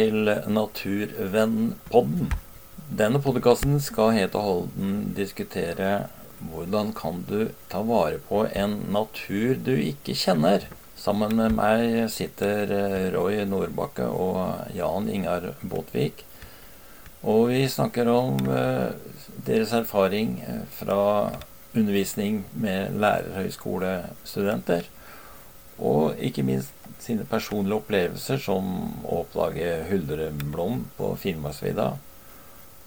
til Naturvennpodden. Denne podkasten skal helt og holdent diskutere hvordan kan du ta vare på en natur du ikke kjenner. Sammen med meg sitter Roy Nordbakke og Jan Ingar Båtvik. Og vi snakker om eh, deres erfaring fra undervisning med lærerhøyskolestudenter. Og ikke minst sine personlige opplevelser, som å oppdage huldreblom på Finnmarksvidda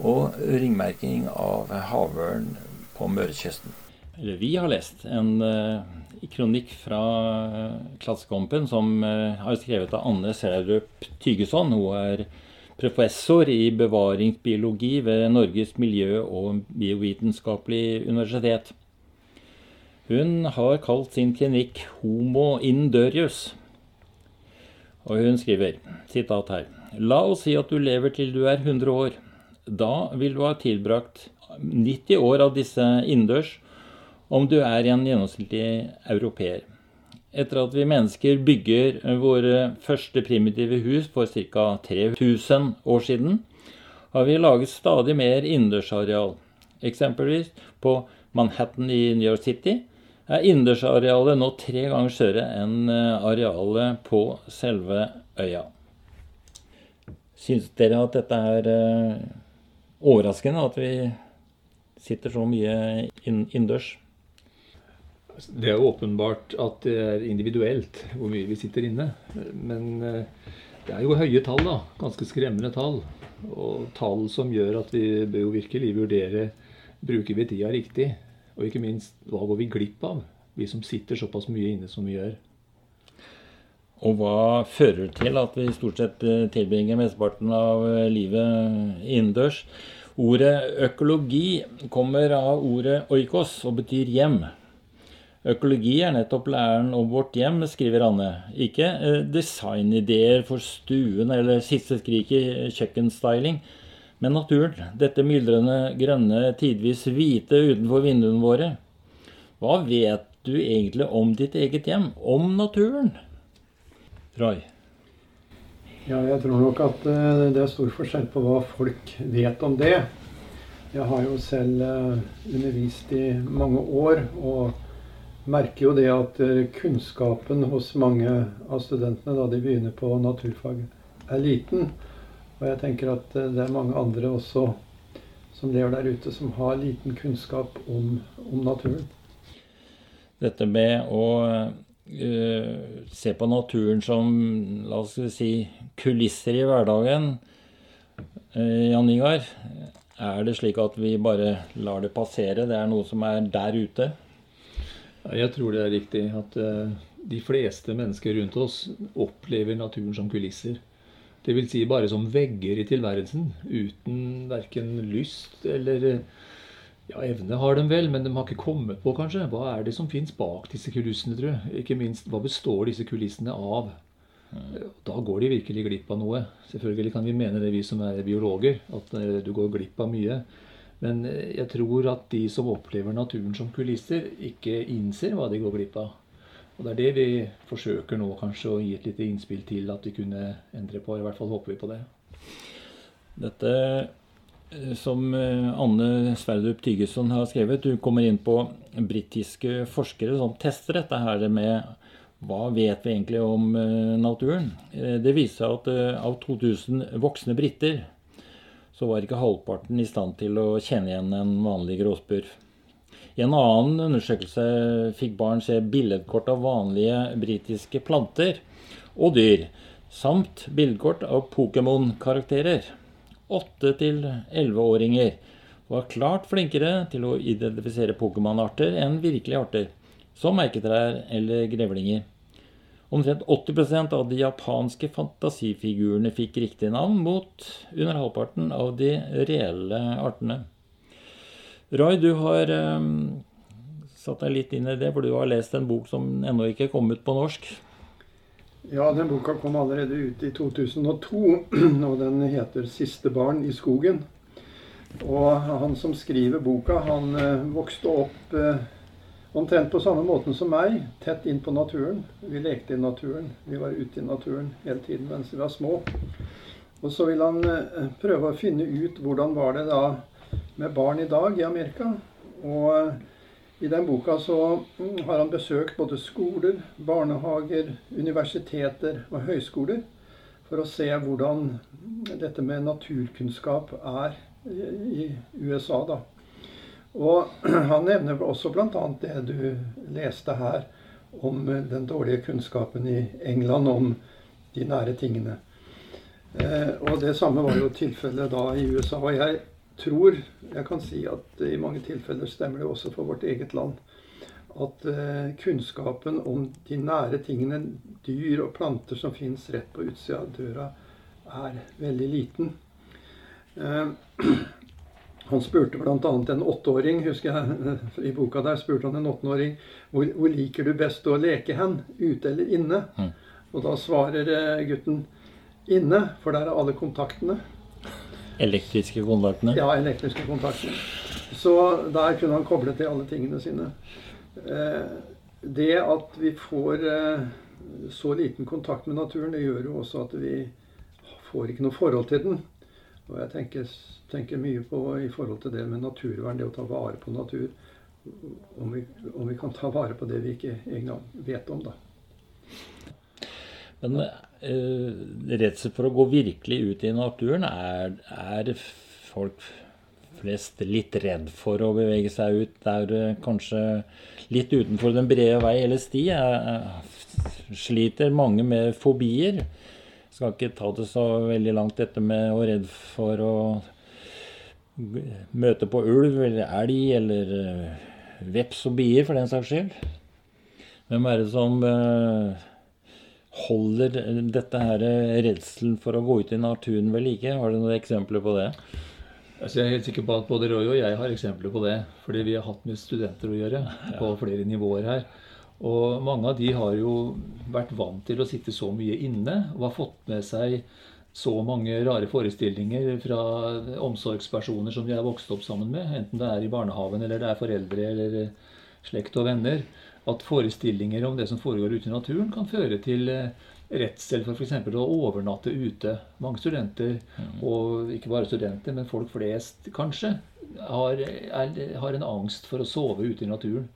og ringmerking av havørn på Mørekysten. Vi har lest en uh, kronikk fra uh, Klassekampen som uh, har skrevet av Anne Serrup Tygeson. Hun er professor i bevaringsbiologi ved Norges miljø- og biovitenskapelig universitet. Hun har kalt sin klinikk Homo indørius. Og hun skriver, sitat her La oss si at du lever til du er 100 år. Da vil du ha tilbrakt 90 år av disse innendørs, om du er en gjennomsnittlig europeer. Etter at vi mennesker bygger våre første primitive hus for ca. 3000 år siden, har vi laget stadig mer innendørsareal. Eksempelvis på Manhattan i New York City er innendørsarealet nå tre ganger større enn eh, arealet på selve øya. Syns dere at dette er eh, overraskende, at vi sitter så mye innendørs? Det er åpenbart at det er individuelt hvor mye vi sitter inne. Men eh, det er jo høye tall, da. Ganske skremmende tall. Og tall som gjør at vi bør jo virkelig vurdere bruker vi tida riktig. Og ikke minst, hva går vi glipp av, vi som sitter såpass mye inne som vi gjør? Og hva fører til at vi stort sett eh, tilbringer mesteparten av eh, livet innendørs? Ordet økologi kommer av ordet oikos og betyr hjem. Økologi er nettopp læren om vårt hjem, skriver Anne. Ikke eh, designideer for stuen eller siste skrik i kjøkkenstyling med naturen. Dette myldrende grønne, tidvis hvite utenfor vinduene våre. Hva vet du egentlig om ditt eget hjem? Om naturen? Roy? Ja, jeg tror nok at eh, det er stor forskjell på hva folk vet om det. Jeg har jo selv eh, undervist i mange år og merker jo det at eh, kunnskapen hos mange av studentene da de begynner på naturfag, er liten. Og jeg tenker at eh, det er mange andre også som lever der ute, som har liten kunnskap om, om naturen. Dette med å uh, se på naturen som la oss si, kulisser i hverdagen, uh, Jan Ingar. Er det slik at vi bare lar det passere? Det er noe som er der ute? Jeg tror det er riktig at uh, de fleste mennesker rundt oss opplever naturen som kulisser. Dvs. Si bare som vegger i tilværelsen, uten verken lyst eller ja, evne har de vel, men de har ikke kommet på, kanskje. Hva er det som fins bak disse kulissene, tror jeg? Ikke minst, hva består disse kulissene av? Da går de virkelig glipp av noe. Selvfølgelig kan vi mene det, vi som er biologer, at eh, du går glipp av mye. Men eh, jeg tror at de som opplever naturen som kulisser, ikke innser hva de går glipp av. Og Det er det vi forsøker nå kanskje å gi et lite innspill til at vi kunne endre på. I hvert fall håper vi på det. Dette eh, som eh, Anne Sverdrup Tygesson har skrevet, du kommer inn på britiske forskere som tester dette her med hva vet vi egentlig om eh, naturen. Det viser seg at av 2000 voksne briter så var ikke halvparten i stand til å kjenne igjen en vanlig gråspurv. I en annen undersøkelse fikk barn se billedkort av vanlige britiske planter og dyr, samt billedkort av Pokémon-karakterer. Åtte til elleveåringer var klart flinkere til å identifisere Pokémon-arter enn virkelige arter, som merketrær eller grevlinger. Omtrent 80% av de japanske fantasifigurene fikk riktig navn, mot under halvparten av de reelle artene. Roy, du har um, satt deg litt inn i det, for du har lest en bok som ennå ikke er kommet på norsk. Ja, den boka kom allerede ut i 2002, og den heter 'Siste barn i skogen'. Og han som skriver boka, han uh, vokste opp uh, omtrent på samme måten som meg, tett inn på naturen. Vi lekte i naturen. Vi var ute i naturen hele tiden mens vi var små. Og så vil han prøve å finne ut hvordan var det da med barn i dag i Amerika. Og i den boka så mm, har han besøkt både skoler, barnehager, universiteter og høyskoler for å se hvordan dette med naturkunnskap er i USA. da. Og han nevner også bl.a. det du leste her om den dårlige kunnskapen i England om de nære tingene. Eh, og det samme var jo tilfellet da i USA. Og jeg tror jeg kan si at i mange tilfeller stemmer det også for vårt eget land. At eh, kunnskapen om de nære tingene, dyr og planter som fins rett på utsida av døra, er veldig liten. Eh, han spurte bl.a. en åtteåring husker jeg, i boka der, spurte han en åtteåring hvor, hvor liker du best å leke hen, ute eller inne? Mm. Og da svarer eh, gutten inne, for der er alle kontaktene. Elektriske kontaktene? Ja, elektriske kontaktene. Så der kunne han koble til alle tingene sine. Eh, det at vi får eh, så liten kontakt med naturen, det gjør jo også at vi får ikke noe forhold til den. Og jeg tenker, tenker mye på i forhold til det med naturvern, det å ta vare på natur. Om vi, om vi kan ta vare på det vi ikke engang vet om, da. Men redsel for å gå virkelig ut i naturen, er, er, folk flest litt redd for å bevege seg ut der uh, kanskje litt utenfor den brede vei eller sti? Jeg sliter mange med fobier? Skal ikke ta det så veldig langt, dette med å redd for å møte på ulv eller elg eller veps og bier, for den saks skyld. Hvem er det som Holder dette her redselen for å gå ut i naturen ved like? Har du noen eksempler på det? Altså jeg er helt sikker på at både Roy og jeg har eksempler på det. Fordi vi har hatt med studenter å gjøre på flere nivåer her. Og mange av de har jo vært vant til å sitte så mye inne og har fått med seg så mange rare forestillinger fra omsorgspersoner som de har vokst opp sammen med. Enten det er i barnehagen eller det er foreldre eller slekt og venner at forestillinger om det som foregår ute i naturen, kan føre til eh, redsel for f.eks. å overnatte ute. Mange studenter, mm. og ikke bare studenter, men folk flest kanskje, har, er, har en angst for å sove ute i naturen.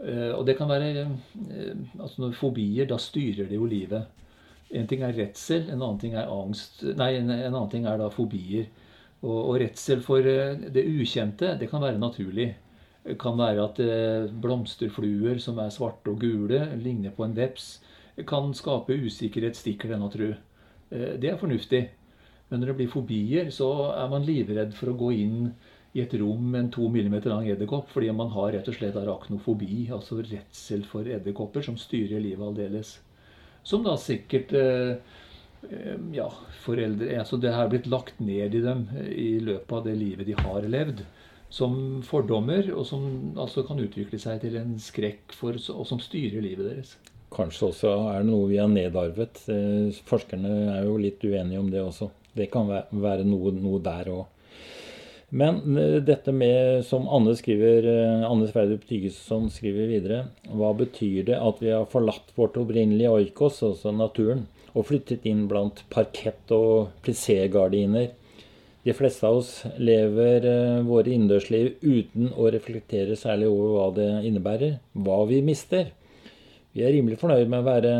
Uh, og det kan være uh, altså når Fobier, da styrer det jo livet. En ting er redsel, en annen ting er angst Nei, en, en annen ting er da fobier. Og, og redsel for det ukjente, det kan være naturlig kan være at eh, blomsterfluer som er svarte og gule, ligner på en veps, kan skape usikkerhet, stikker denne tru. Eh, det er fornuftig. Men når det blir fobier, så er man livredd for å gå inn i et rom med en to millimeter lang edderkopp fordi man har rett og slett arachnofobi, altså redsel for edderkopper, som styrer livet aldeles. Som da sikkert eh, ja, foreldre altså Det har blitt lagt ned i dem i løpet av det livet de har levd som fordommer, og som altså kan utvikle seg til en skrekk for, og som styrer livet deres. Kanskje også er det noe vi har nedarvet. Eh, forskerne er jo litt uenige om det også. Det kan være noe, noe der òg. Men eh, dette med, som Anne skriver, eh, Anne Sverdrup Tygesson skriver videre, hva betyr det at vi har forlatt vårt opprinnelige oikos, altså naturen, og flyttet inn blant parkett og plissé-gardiner? De fleste av oss lever eh, våre innendørsliv uten å reflektere særlig over hva det innebærer, hva vi mister. Vi er rimelig fornøyd med å være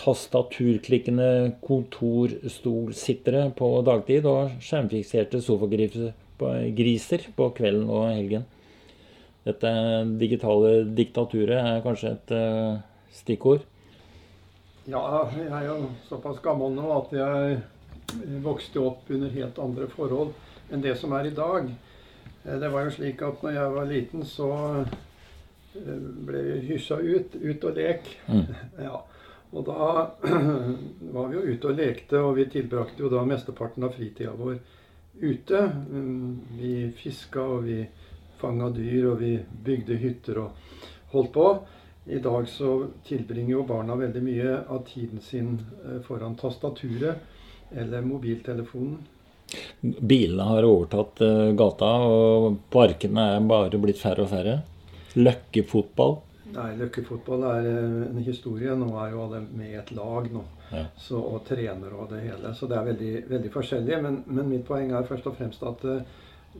tastaturklikkende kontorstolsittere på dagtid og skjermfikserte sofagriser på kvelden og helgen. Dette digitale diktaturet er kanskje et uh, stikkord? Ja, jeg er jo såpass gammel nå at jeg vokste opp under helt andre forhold enn det som er i dag. Eh, det var jo slik at når jeg var liten, så eh, ble vi hysja ut. Ut og lek. Mm. Ja. Og da var vi jo ute og lekte, og vi tilbrakte jo da mesteparten av fritida vår ute. Mm, vi fiska, og vi fanga dyr, og vi bygde hytter og holdt på. I dag så tilbringer jo barna veldig mye av tiden sin eh, foran tastaturet eller mobiltelefonen. Bilene har overtatt uh, gata, og parkene er bare blitt færre og færre. Løkkefotball. Nei, løkkefotball er eh, en historie. Nå er jo alle med i et lag nå. Ja. Så, og trener og det hele. Så det er veldig, veldig forskjellig. Men, men, mitt poeng er først og fremst at uh,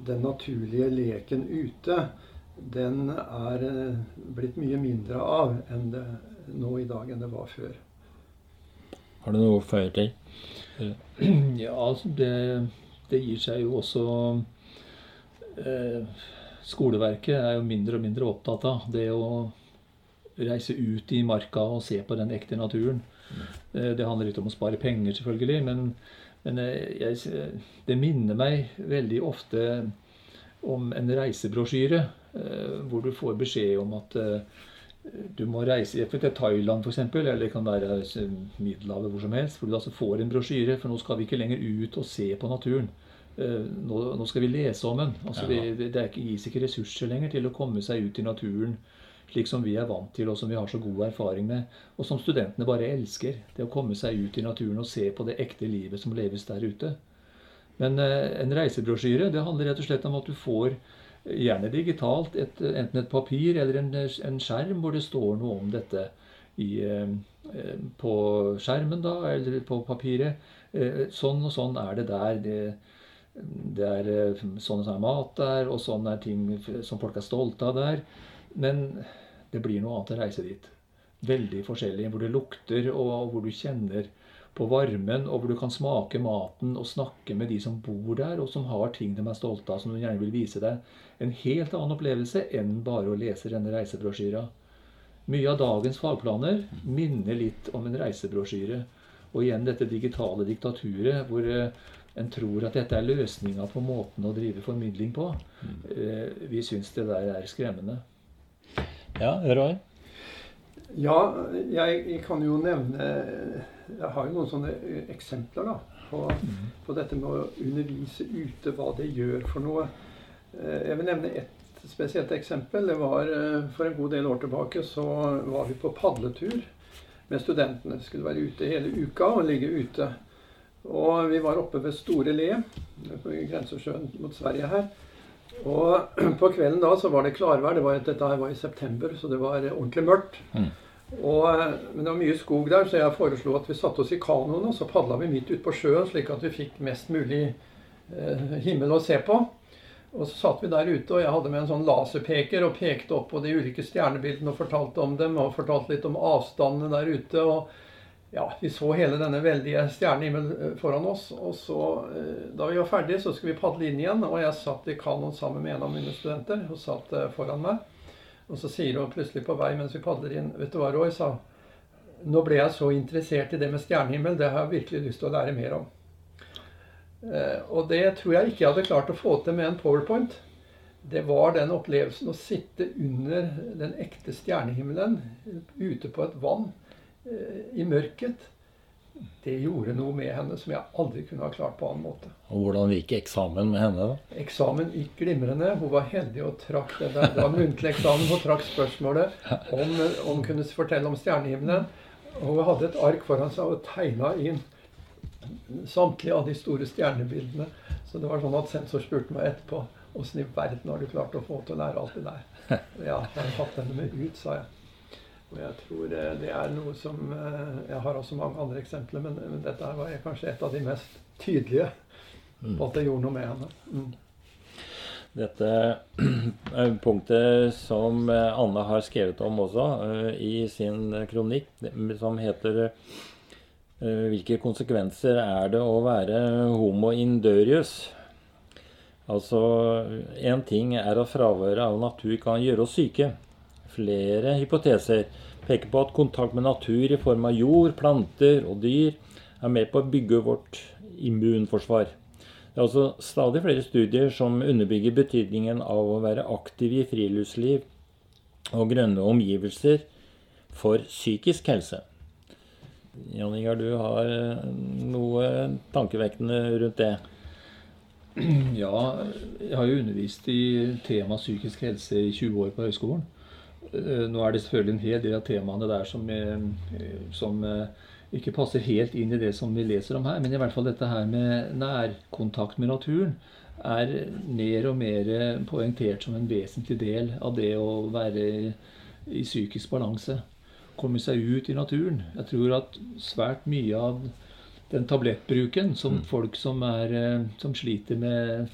den naturlige leken ute, den er blitt mye mindre av enn det, nå i dag enn det var før. Har du noe å føye til? Ja, altså det, det, gir seg jo også eh, Skoleverket er jo mindre og mindre opptatt av det å reise ut i marka og se på den ekte naturen. Mm. Det handler litt om å spare penger, selvfølgelig, men, men eh, jeg, det minner meg veldig ofte om en reisebrosjyre eh, hvor du får beskjed om at du må reise til Thailand f.eks., eller det kan være Middelhavet hvor som helst. Hvor du altså får en brosjyre, for nå skal vi ikke lenger ut og se på naturen. Nå, nå skal vi lese om den. Altså, vi, det gis ikke ressurser lenger til å komme seg ut i naturen slik som vi er vant til, og som vi har så god erfaring med, og som studentene bare elsker. Det å komme seg ut i naturen og se på det ekte livet som leves der ute. Men eh, en reisebrosjyre det handler rett og slett om at du får, eh, gjerne digitalt, et, enten et papir eller en, en, skjerm hvor det står noe om dette i, eh, på skjermen da, eller på papiret. Eh, sånn og sånn er det der. Det, det er eh, sånn og sånn er mat der, og sånn er ting som folk er stolte av der. Men det blir noe annet å reise dit. Veldig forskjellig. Hvor det lukter, og hvor du kjenner på varmen, og hvor du kan smake maten og snakke med de som bor der, og som har ting de er stolte av, som de gjerne vil vise deg. En helt annen opplevelse enn bare å lese denne reisebrosjyra. Mye av dagens fagplaner minner litt om en reisebrosjyre. Og igjen dette digitale diktaturet, hvor eh, en tror at dette er løsninga på måten å drive formidling på. Mm. Eh, vi syns det der er skremmende. Ja, Roy? Ja, jeg kan jo nevne Jeg har jo noen sånne eksempler da, på, mm. på, dette med å undervise ute, hva det gjør for noe. Eh, jeg vil nevne ett spesielt eksempel. Det var eh, For en god del år tilbake så var vi på padletur med studentene. Skulle være ute hele uka og ligge ute. Og vi var oppe ved Store Le, på grensesjøen mot Sverige her. Og på kvelden da så var det klarvær. Det var, dette her var i september, så det var ordentlig mørkt. Mm. Og, men det var mye skog der, så jeg foreslo at vi satte oss i kanoen og så padla vi midt ute på sjøen, slik at vi fikk mest mulig eh, himmel å se på. Og så satt vi der ute, og jeg hadde med en sånn laserpeker og pekte opp på de ulike stjernebildene og fortalte om dem, og fortalte litt om avstandene der ute. og ja, vi så hele denne veldige stjernehimmelen eh, foran oss. Og så, eh, da vi var ferdige, så skulle vi padle inn igjen. Og jeg satt i kanoen sammen med en av mine studenter. Hun satt eh, foran meg. Og så sier hun plutselig på vei mens vi padler inn Vet du hva, Roy, sa Nå ble jeg så interessert i det med stjernehimmel. Det har jeg virkelig lyst til å lære mer om. Og det tror jeg ikke jeg hadde klart å få til med en powerpoint. Det var den opplevelsen å sitte under den ekte stjernehimmelen ute på et vann i mørket, det gjorde noe med henne som jeg aldri kunne ha klart på annen måte. Og Hvordan gikk eksamen med henne? da? Eksamen gikk glimrende. Hun var heldig og trakk det. Det var muntlig eksamen. Hun trakk spørsmålet om, om hun kunne fortelle om stjernehimmelen. Hun hadde et ark foran seg og tegna inn samtlige av de store stjernebildene. Så det var sånn at sensor spurte meg etterpå åssen i verden har du klart å få til å lære alt det der. Ja, jeg har hatt henne med ut, sa jeg. Og jeg tror det er noe som eh, Jeg har også mange andre eksempler, men, men dette var kanskje et av de mest tydelige mm. på at det gjorde noe med henne. Mm. Dette punktet som eh, Anne har skrevet om også eh, i sin kronikk, som heter Hvilke konsekvenser er det å være homo indørius? Altså, én ting er at fraværet av natur kan gjøre oss syke. Flere hypoteser peker på at kontakt med natur i form av jord, planter og dyr er med på å bygge vårt immunforsvar. Det er også stadig flere studier som underbygger betydningen av å være aktiv i friluftsliv og grønne omgivelser for psykisk helse. Jan Ingar, du har noe tankevekkende rundt det? Ja, jeg har jo undervist i tema psykisk helse i 20 år på høyskolen. Eh, nå er det selvfølgelig en hel del av temaene der som, eh, som, eh, ikke passer helt inn i det som vi leser om her. Men i hvert fall dette her med nærkontakt med naturen er mer og mer poengtert som en vesentlig del av det å være i psykisk balanse. Komme seg ut i naturen. Jeg tror at svært mye av den tablettbruken som mm. folk som, er, som sliter med,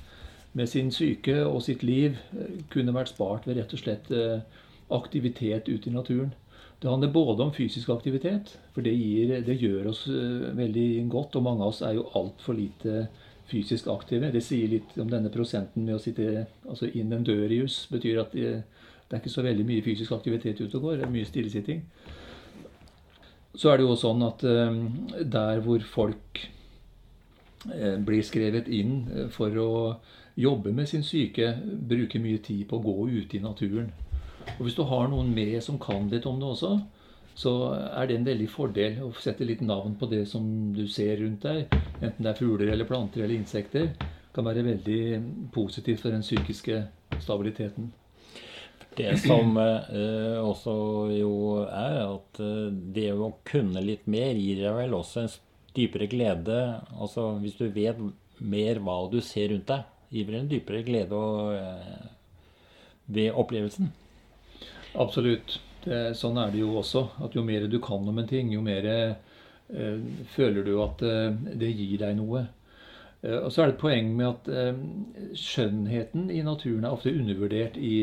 med, sin syke og sitt liv, kunne vært spart ved rett og slett aktivitet ute i naturen. Det handler både om fysisk aktivitet, for det, gir, det gjør oss veldig godt. Og mange av oss er jo altfor lite fysisk aktive. Det sier litt om denne prosenten med å sitte altså in endørius. betyr at det, det er ikke så veldig mye fysisk aktivitet ute og går. Det er mye stillesitting. Så er det jo sånn at eh, der hvor folk eh, blir skrevet inn eh, for å jobbe med sin syke, bruker mye tid på å gå ute i naturen. Og Hvis du har noen med som kan litt om det også, så er det en veldig fordel å sette litt navn på det som du ser rundt deg. Enten det er fugler eller planter eller insekter. kan være veldig positivt for den psykiske stabiliteten. Det som eh, også jo er, at eh, det å kunne litt mer gir deg vel også en dypere glede. Altså hvis du vet mer hva du ser rundt deg, gir vel en dypere glede og, eh, ved opplevelsen. Absolutt. Det, sånn er det jo også. At jo mer du kan om en ting, jo mer eh, føler du at eh, det gir deg noe. Eh, og så er det et poeng med at skjønnheten i naturen er ofte undervurdert i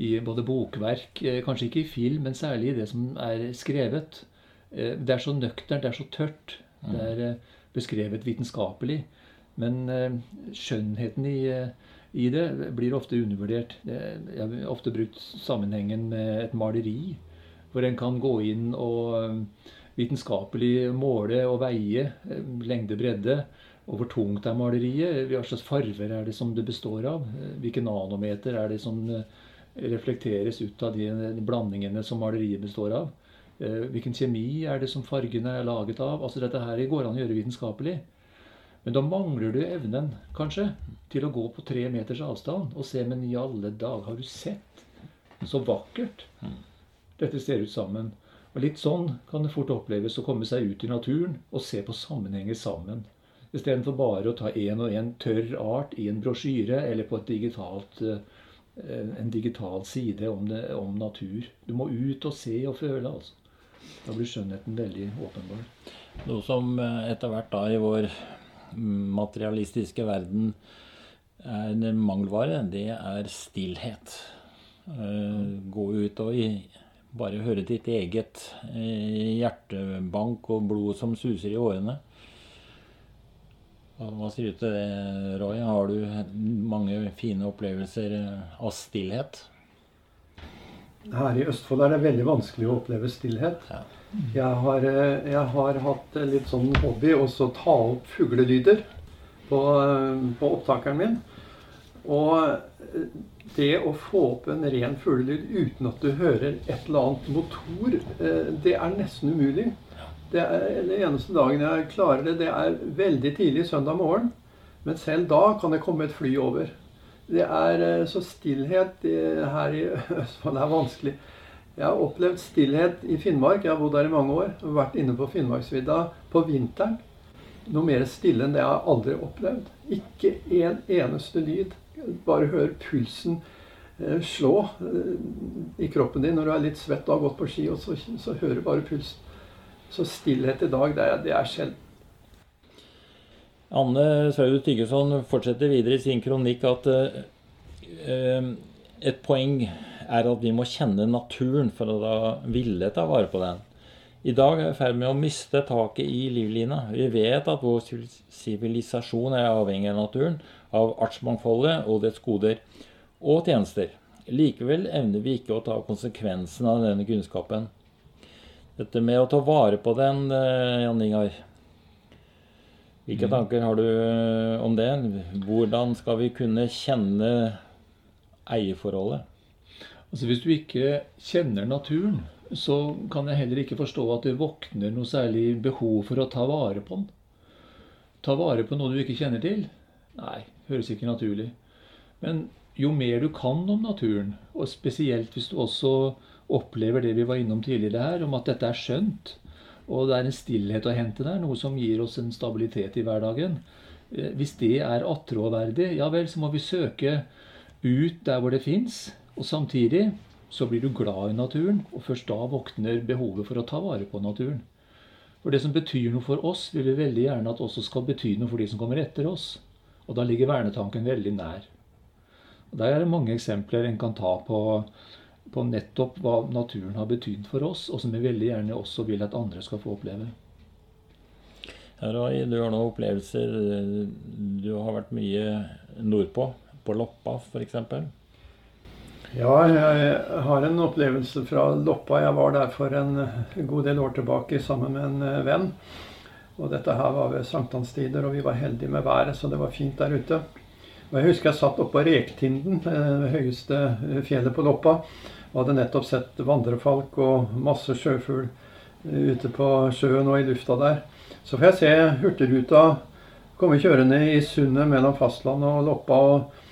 i både bokverk, eh, kanskje ikke i film, men særlig i det som er skrevet. Eh, det er så nøkternt, det er så tørt. Det mm. er eh, beskrevet vitenskapelig. Men skjønnheten i, i det blir ofte undervurdert. Jeg har ofte brukt sammenhengen med et maleri, hvor en kan gå inn og vitenskapelig måle og veie lengde, bredde. Og hvor tungt er maleriet? Hva slags farver er det som det består av? Hvilke nanometer er det som reflekteres ut av de, blandingene som maleriet består av. Eh, hvilken kjemi er det som fargene er laget av? Altså Dette her går an å gjøre vitenskapelig. Men da mangler du evnen, kanskje, til å gå på tre meters avstand og se Men i alle dager, har du sett? Så vakkert dette ser ut sammen. Og Litt sånn kan det fort oppleves å komme seg ut i naturen og se på sammenhenger sammen. Istedenfor bare å ta én og én tørr art i en brosjyre eller på et digitalt uh, en digital side om, det, om, natur. Du må ut og se og føle. altså. Da blir skjønnheten veldig åpenbar. Noe som eh, etter hvert da i vår materialistiske verden er en mangelvare, det er stillhet. Eh, gå ut og bare høre ditt eget eh, hjertebank og blod som suser i årene. Hva sier du til det, Roy? Har du mange fine opplevelser av stillhet? Her i Østfold er det veldig vanskelig å oppleve stillhet. Ja. Jeg, har, eh, jeg, har, hatt litt sånn hobby å ta opp fuglelyder på, eh, på, opptakeren min. Og eh, det å få opp en ren fuglelyd uten at du hører et eller annet motor, det er nesten umulig. Det er den eneste dagen jeg klarer det, det er veldig tidlig søndag morgen. Men selv da kan det komme et fly over. Det er så stillhet her i Østfold er vanskelig. Jeg har opplevd stillhet i Finnmark. Jeg har bodd der i mange år. og Vært inne på Finnmarksvidda på vinteren. Noe mer stille enn det jeg har aldri opplevd. Ikke en eneste lyd. Bare hør pulsen eh, slå eh, i kroppen din når du er litt svett og har gått på ski, og så, så hører du bare pulsen. Så stillhet i dag, det er, det er sjelden. Anne Sverdrup Tyggeson fortsetter videre i sin kronikk at uh, et poeng er at vi må kjenne naturen for å da ville ta vare på den. I dag er vi i ferd med å miste taket i livlina. Vi vet at vår sivilisasjon er avhengig av naturen, av artsmangfoldet og dets goder og tjenester. Likevel evner vi ikke å ta konsekvensen av denne kunnskapen. Dette med å ta vare på den, eh, Jan Ingar. Hvilke mm. tanker har du eh, om det? Hvordan skal vi kunne kjenne eierforholdet? Altså Hvis du ikke kjenner naturen, så kan jeg heller ikke forstå at det våkner noe særlig behov for å ta vare på den. Ta vare på noe du ikke kjenner til? Nei, høres ikke naturlig. Men jo mer du kan om naturen, og spesielt hvis du også opplever det vi var innom tidligere her, om at dette er skjønt. Og det er en stillhet å hente der, noe som gir oss en stabilitet i hverdagen. Eh, hvis det er attråverdig, ja vel, så må vi søke ut der hvor det fins. Og samtidig så blir du glad i naturen, og først da våkner behovet for å ta vare på naturen. For det som betyr noe for oss, vil vi veldig gjerne at også skal bety noe for de som kommer etter oss. Og da ligger vernetanken veldig nær. Og Der er det mange eksempler en kan ta på, på nettopp hva naturen har betydd for oss, og som vi veldig gjerne også vil at andre skal få oppleve. Ja, Roy, du har noen opplevelser. Du har vært mye nordpå. På Loppa f.eks. Ja, jeg har en opplevelse fra Loppa. Jeg var der for en god del år tilbake sammen med en eh, venn. Og dette her var ved sankthanstider, og vi var heldige med været, så det var fint der ute. Og Jeg husker jeg satt oppe på Rektinden, eh, det høyeste eh, fjellet på Loppa. Og hadde nettopp sett vandrefalk og masse sjøfugl ute på sjøen og i lufta der. Så får jeg se Hurtigruta komme kjørende i sundet mellom fastlandet og Loppa. og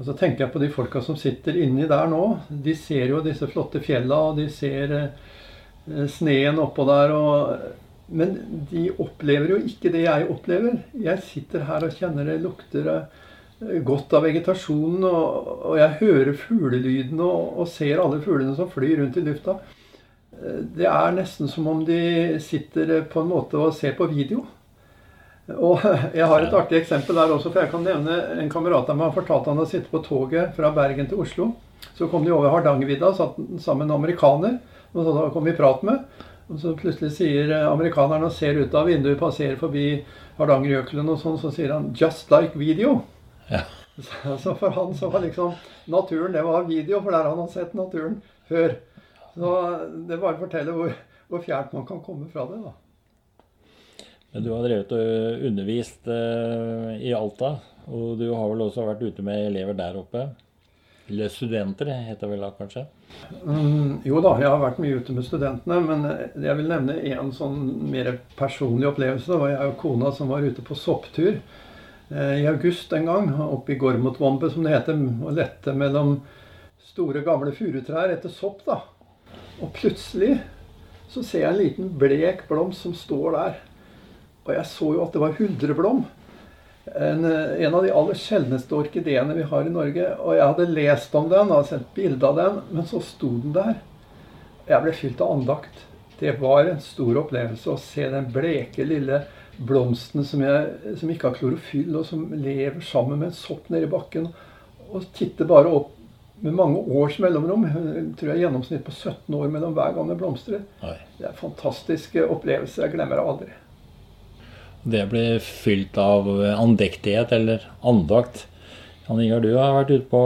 og så tenker jeg på de folka som sitter inni der nå. De ser jo disse flotte fjella, og de ser eh, sneen oppå der. Og, men de opplever jo ikke det jeg opplever. Jeg sitter her og kjenner det lukter eh, godt av vegetasjonen, og, og jeg hører fuglelydene og, og, ser alle fuglene som flyr rundt i lufta. Eh, det er nesten som om de sitter på en måte og ser på video. Og Jeg har et artig eksempel der også, for jeg kan nevne en kamerat av meg har fortalt han å sitte på toget fra Bergen til Oslo. Så kom de over Hardangervidda, satt sammen med en amerikaner. og så kom vi i prat med. Og så plutselig sier amerikaneren og ser ut av vinduet, passerer forbi Hardangerjøkelen og sånn, så sier han 'just like video'. Ja. Så for han så var liksom naturen det var video, for der han har sett naturen før. Så det bare forteller hvor, hvor fjernt man kan komme fra det. da. Du har drevet og undervist uh, i Alta, og du har vel også vært ute med elever der oppe? Eller studenter, heter det vel da kanskje? Mm, jo da, jeg har vært mye ute med studentene. Men jeg vil nevne en sånn mer personlig opplevelse. Det var jeg og kona som var ute på sopptur eh, i august en gang. Oppe i Gormotvombe, som det heter. Og lette mellom store, gamle furutrær etter sopp. da. Og plutselig så ser jeg en liten blek blomst som står der. Og jeg så jo at det var hundreblom. En, en, av de aller sjeldneste orkideene vi har i Norge. Og jeg hadde lest om den og sendt bilde av den, men så sto den der. Jeg ble fylt av andakt. Det var en stor opplevelse å se den bleke, lille blomsten som, jeg, som ikke har klorofyll, og som lever sammen med en sopp nedi bakken. Og titte bare opp med mange års mellomrom. Tror jeg gjennomsnitt på 17 år mellom hver gang det blomstrer. Det er en fantastisk opplevelse. Jeg glemmer det aldri. Det blir fylt av andektighet eller andakt. Jan Ingar, du har vært ute på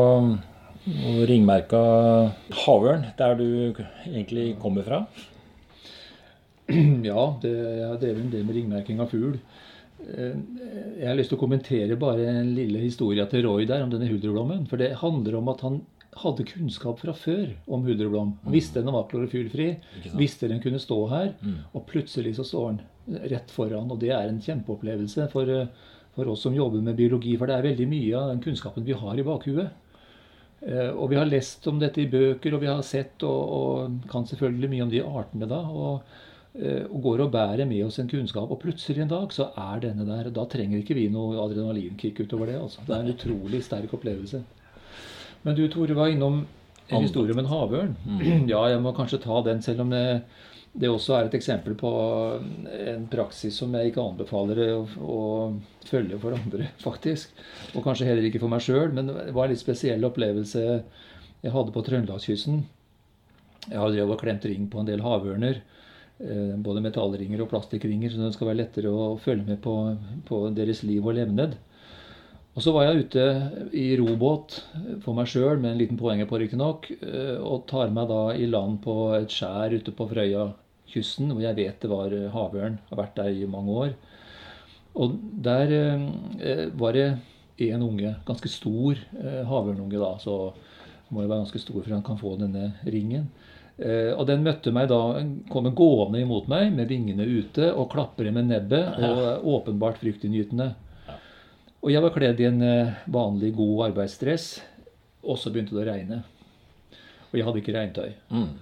ringmerka Havørn, der du egentlig kommer fra? Ja, det, jeg har drevet en del med ringmerking av fugl. Eh, jeg har lyst til å kommentere bare en lille historie til Roy der om denne huldreblommen. For det handler om at han hadde kunnskap fra før om huldreblom. Mm. Visste den var klorofylfri, visste den kunne stå her, mm. og plutselig så står den rett foran. Og det er en kjempeopplevelse for, eh, for, oss som jobber med biologi, for det er veldig mye av den kunnskapen vi har i bakhuet. Eh, og vi har lest om dette i bøker, og vi har sett og, og kan selvfølgelig mye om de artene da. og eh, og går og bærer med oss en kunnskap. Og plutselig en dag så er denne der. Da trenger ikke vi noe adrenalinkick utover det. altså. Det er en utrolig sterk opplevelse. Men du Tore var innom en historie om en havørn. Mm. Ja, jeg må kanskje ta den, selv om det, det, også er et eksempel på en praksis som jeg ikke anbefaler å, å følge for andre, faktisk. Og kanskje heller ikke for meg sjøl, men det var en litt spesiell opplevelse jeg hadde på Trøndelagskysten. Jeg har drevet og klemt ring på en del havørner. Eh, både metallringer og plastikringer, så det skal være lettere å følge med på, på deres liv og levned. Og så var jeg ute i robåt for meg sjøl, med en liten poenger på riktignok, eh, og tar meg da i land på et skjær ute på Frøyakysten, hvor jeg vet det var havørn. Har vært der i mange år. Og der eh, var det én unge, ganske stor eh, havørnunge, da. Så må jo være ganske stor for han kan få denne ringen. og den møtte meg da, kommer gående imot meg med vingene ute og klapper med nebbet og åpenbart fryktinngytende. Og jeg var kledd i en eh, vanlig, god arbeidsdress, og så begynte det å regne. Og jeg hadde ikke regntøy. Mm.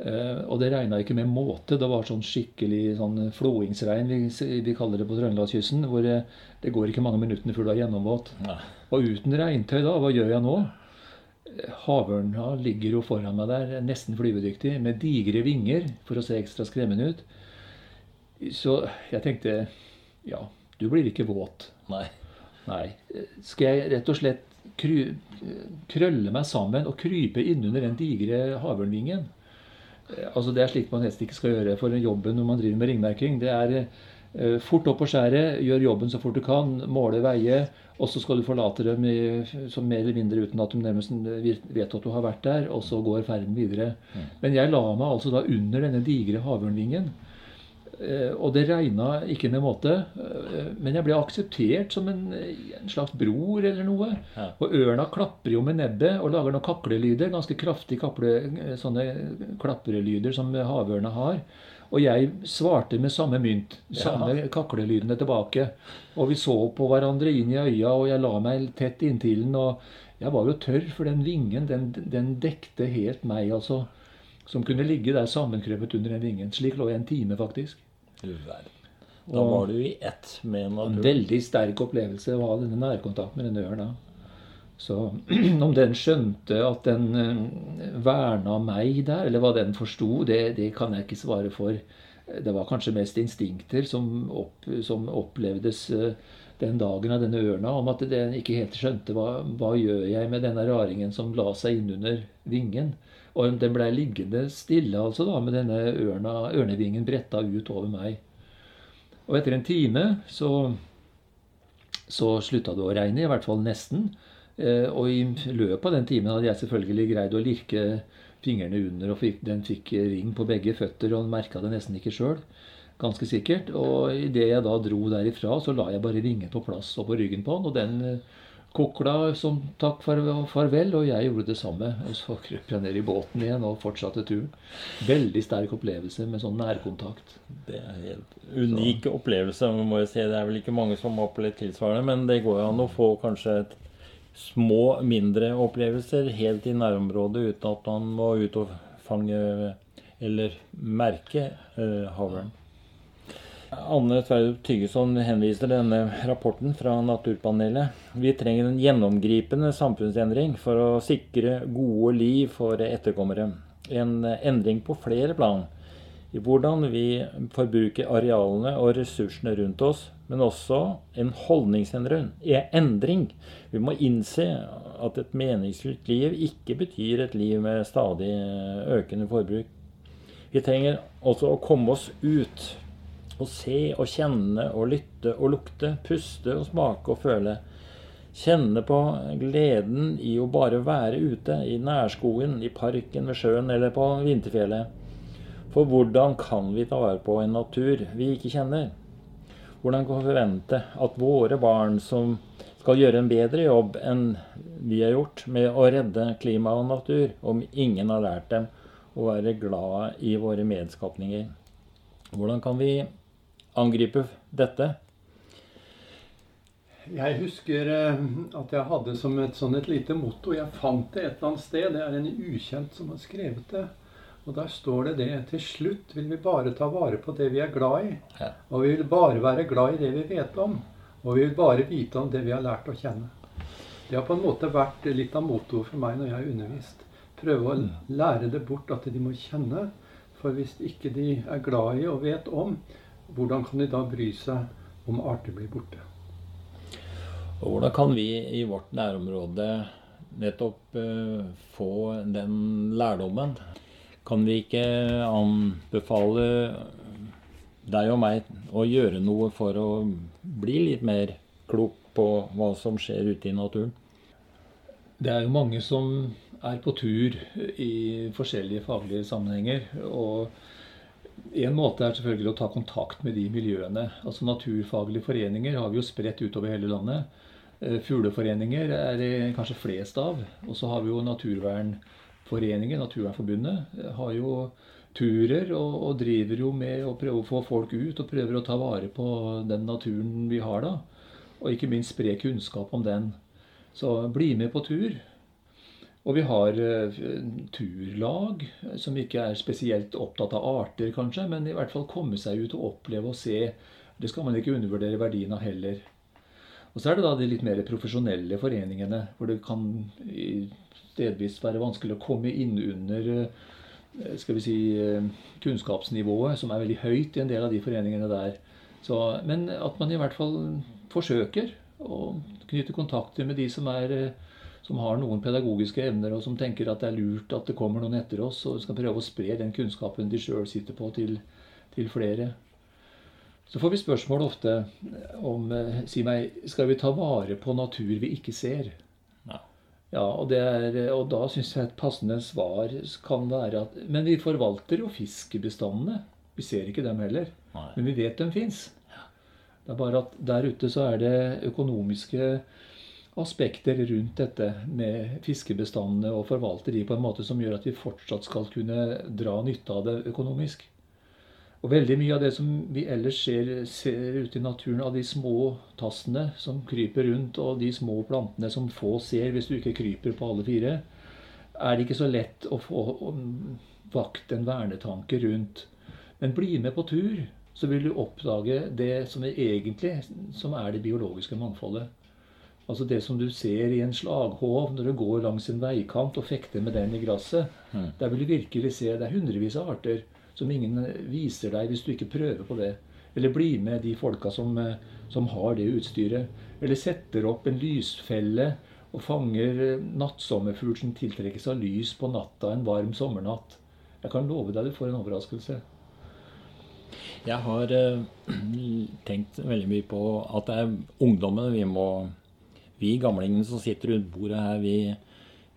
Uh, og det regna ikke med måte. Det var sånn skikkelig sånn floingsregn, vi, vi, kaller det på Trøndelagskysten. Hvor det, det, går ikke mange minuttene før du er gjennomvåt. Og uten regntøy da, hva gjør jeg nå? Havørna ligger jo foran meg der, nesten flyvedyktig, med digre vinger for å se ekstra skremmende ut. Så jeg tenkte ja, du blir ikke våt. Nei. Nei. Skal jeg rett og slett krølle meg sammen og krype innunder den digre havørnvingen? Altså Det er slik man helst ikke skal gjøre for jobben når man driver med ringmerking. Det er eh, fort opp på skjæret, gjør jobben så fort du kan, måle, veie, og så skal du forlate dem i, som mer eller mindre uten at de nærmest vet at du har vært der, og så går ferden videre. Men jeg la meg altså da under denne digre havørnvingen. Eh, og det regna ikke med måte. Eh, men jeg ble akseptert som en, en slags bror eller noe. Ja. Og ørna klapper jo med nebbet og lager noen kaklelyder. Ganske kraftige kaple, eh, sånne klaprelyder som havørna har. Og jeg svarte med samme mynt. Samme ja. kaklelydene tilbake. Og vi så på hverandre inn i øya, og jeg la meg tett inntil den. Og jeg var jo tørr, for den vingen, den, den dekte helt meg, altså. Som kunne ligge der sammenkrøpet under den vingen. Slik lå jeg en time, faktisk. Da var du i ett med naturen. En veldig sterk opplevelse å ha denne nærkontakt med denne ørna. Så om den skjønte at den uh, verna meg der, eller hva den forsto, det, det, kan jeg ikke svare for. Det var kanskje mest instinkter som, opp, som opplevdes uh, den dagen av denne ørna, om at den ikke helt skjønte hva, hva gjør jeg med denne raringen som la seg innunder vingen. Og den blei liggende stille altså da, med denne ørna, ørnevingen bretta ut over meg. Og etter en time så, så slutta det å regne, i hvert fall nesten. Eh, og i løpet av den timen hadde jeg selvfølgelig greid å lirke fingrene under, og den fikk ring på begge føtter, og merka det nesten ikke sjøl. Ganske sikkert. Og idet jeg da dro derifra, så la jeg bare ringen på plass og på ryggen på han. og den kokla som takk og farvel, og jeg gjorde det samme. Og så krøp jeg ned i båten igjen og fortsatte turen. Veldig sterk opplevelse med sånn nærkontakt. Det er helt unik så. opplevelse. må jeg si. Det er vel ikke mange som har opplevd tilsvarende, men det går jo an å få kanskje et små, mindre opplevelser helt i nærområdet uten at man må ut og fange eller merke uh, havørn. Anne Sverdrup Tyggeson henviser denne rapporten fra Naturpanelet. Vi trenger en gjennomgripende samfunnsendring for å sikre gode liv for etterkommere. En endring på flere plan. I hvordan vi forbruker arealene og ressursene rundt oss, men også en holdningsendring. Vi må innse at et meningsfylt liv ikke betyr et liv med stadig økende forbruk. Vi trenger også å komme oss ut å se og kjenne og lytte og lukte, puste og smake og føle. Kjenne på gleden i å bare være ute, i nærskogen, i parken, ved sjøen eller på vinterfjellet. For hvordan kan vi ta vare på en natur vi ikke kjenner? Hvordan kan vi forvente at våre barn, som skal gjøre en bedre jobb enn vi har gjort med å redde klima og natur, om ingen har lært dem å være glad i våre medskapninger? Hvordan kan vi angripe dette? Jeg husker eh, at jeg hadde som et, sånn et lite motto. Jeg fant det et eller annet sted. Det er en ukjent som har skrevet det. Og der står det det. Til slutt vil vi bare ta vare på det vi er glad i. Og vi vil bare være glad i det vi vet om. Og vi vil bare vite om det vi har lært å kjenne. Det har på en måte vært litt av mottoet for meg når jeg har undervist. Prøve å mm. lære det bort at de må kjenne. For hvis ikke de er glad i og vet om, hvordan kan de da bry seg om arter blir borte? Og hvordan kan vi i vårt nærområde nettopp uh, få den lærdommen? Kan vi ikke anbefale deg og meg å gjøre noe for å bli litt mer klok på hva som skjer ute i naturen? Det er jo mange som er på tur i forskjellige faglige sammenhenger. og en måte er selvfølgelig å ta kontakt med de miljøene. Altså Naturfaglige foreninger har vi jo spredt utover hele landet. Eh, fugleforeninger er det kanskje flest av. Og så har vi jo Naturvernforeningen, Naturvernforbundet, eh, har jo turer og, og, driver jo med å prøve å få folk ut og prøver å ta vare på den naturen vi har da. Og ikke minst spre kunnskap om den. Så bli med på tur. Og vi har uh, turlag som ikke er spesielt opptatt av arter, kanskje, men i hvert fall komme seg ut og oppleve og se. Det skal man ikke undervurdere verdien av heller. Og så er det da de litt mer profesjonelle foreningene, hvor det kan stedvis være vanskelig å komme inn under eh, skal vi si, eh, kunnskapsnivået, som er veldig høyt i en del av de foreningene der. Så, men at man i hvert fall forsøker å knytte kontakter med de som, er, eh, som har noen pedagogiske evner, og som tenker at det er lurt at det kommer noen etter oss, og skal prøve å spre den kunnskapen de sjøl sitter på, til, til flere. Så får vi spørsmål ofte om Si meg, skal vi ta vare på natur vi ikke ser? Ja, og, er, og da syns jeg et passende svar kan være at Men vi forvalter jo fiskebestandene. Vi ser ikke dem heller. Nei. Men vi vet de fins. Det er bare at der ute så er det økonomiske aspekter rundt dette med fiskebestandene og forvalte de på en måte som gjør at vi fortsatt skal kunne dra nytte av det økonomisk. Og veldig mye av det som vi ellers ser, ser ute i naturen, av de små tassene som kryper rundt, og de små plantene som få ser hvis du ikke kryper på alle fire, er det ikke så lett å få vakt en vernetanke rundt. Men bli med på tur, så vil du oppdage det som er egentlig som er det biologiske mangfoldet. Altså det som du ser i en slaghov når du går langs en veikant og fekter med den i gresset. Mm. Der vil du virkelig se det er hundrevis av arter som ingen viser deg hvis du ikke prøver på det. Eller bli med de folka som, eh, som har det utstyret. Eller setter opp en lysfelle og fanger eh, nattsommerfugl som tiltrekkes av lys på natta en varm sommernatt. Jeg kan love deg du får en overraskelse. Jeg har eh, tenkt veldig mye på at det er ungdommen vi må Vi gamlingene som sitter rundt bordet her, vi,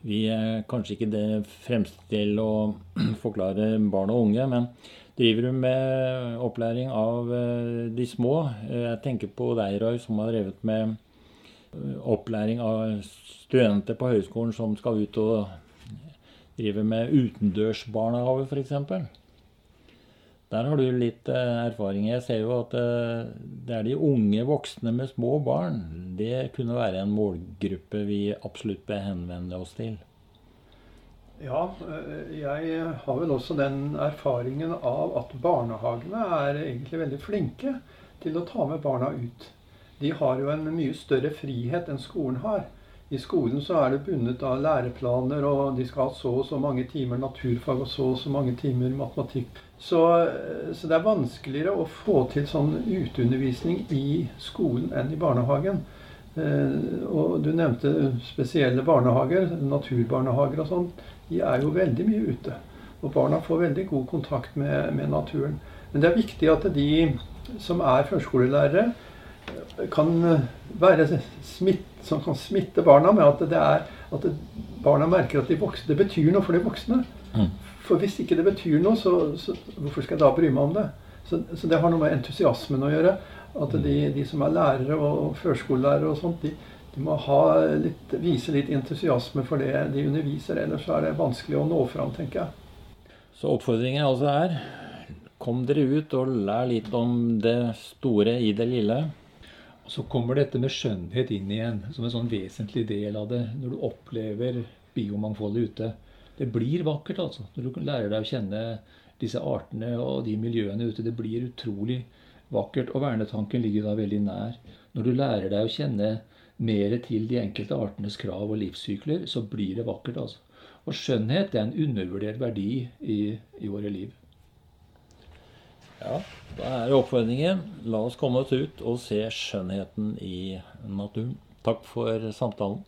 vi er kanskje ikke det fremste til å forklare barn og unge, men driver du med opplæring av eh, de små? Eh, jeg tenker på deg, Roy, som har drevet med eh, opplæring av studenter på høyskolen som skal ut og drive med utendørsbarnehage, f.eks. Der har du litt erfaring. Jeg ser jo at det er de unge voksne med små barn. Det kunne være en målgruppe vi absolutt bør henvende oss til. Ja, jeg har vel også den erfaringen av at barnehagene er egentlig veldig flinke til å ta med barna ut. De har jo en mye større frihet enn skolen har. I skolen så er det bundet av læreplaner, og de skal ha så og så mange timer naturfag og så og så mange timer matematikk. Så, så, det er vanskeligere å få til sånn uteundervisning i skolen enn i barnehagen. Eh, og du nevnte spesielle barnehager, naturbarnehager og sånn. De er jo veldig mye ute. Og barna får veldig god kontakt med, med naturen. Men det er viktig at de som er førskolelærere, kan være smitt, som kan smitte barna med at, det er, at barna merker at de voksne, det betyr noe for de voksne. Mm. For hvis ikke det betyr noe, så, så, hvorfor skal jeg da bry meg om det? Så, så, det har noe med entusiasmen å gjøre. At de, de som er lærere og førskolelærere og sånt, de, de må litt, vise litt entusiasme for det de underviser. Ellers er det vanskelig å nå fram, tenker jeg. Så oppfordringen altså er kom dere ut og lær litt om det store i det lille. Og Så kommer dette med skjønnhet inn igjen som en sånn vesentlig del av det. Når du opplever biomangfoldet ute. Det blir vakkert, altså. Når du lærer deg å kjenne disse artene og de miljøene ute. Det blir utrolig vakkert. Og vernetanken ligger da veldig nær. Når du lærer deg å kjenne mer til de enkelte artenes krav og livssykler, så blir det vakkert, altså. Og skjønnhet er en undervurdert verdi i, i våre liv. Ja, da er oppfordringen. La oss komme oss ut og se skjønnheten i naturen. Takk for samtalen.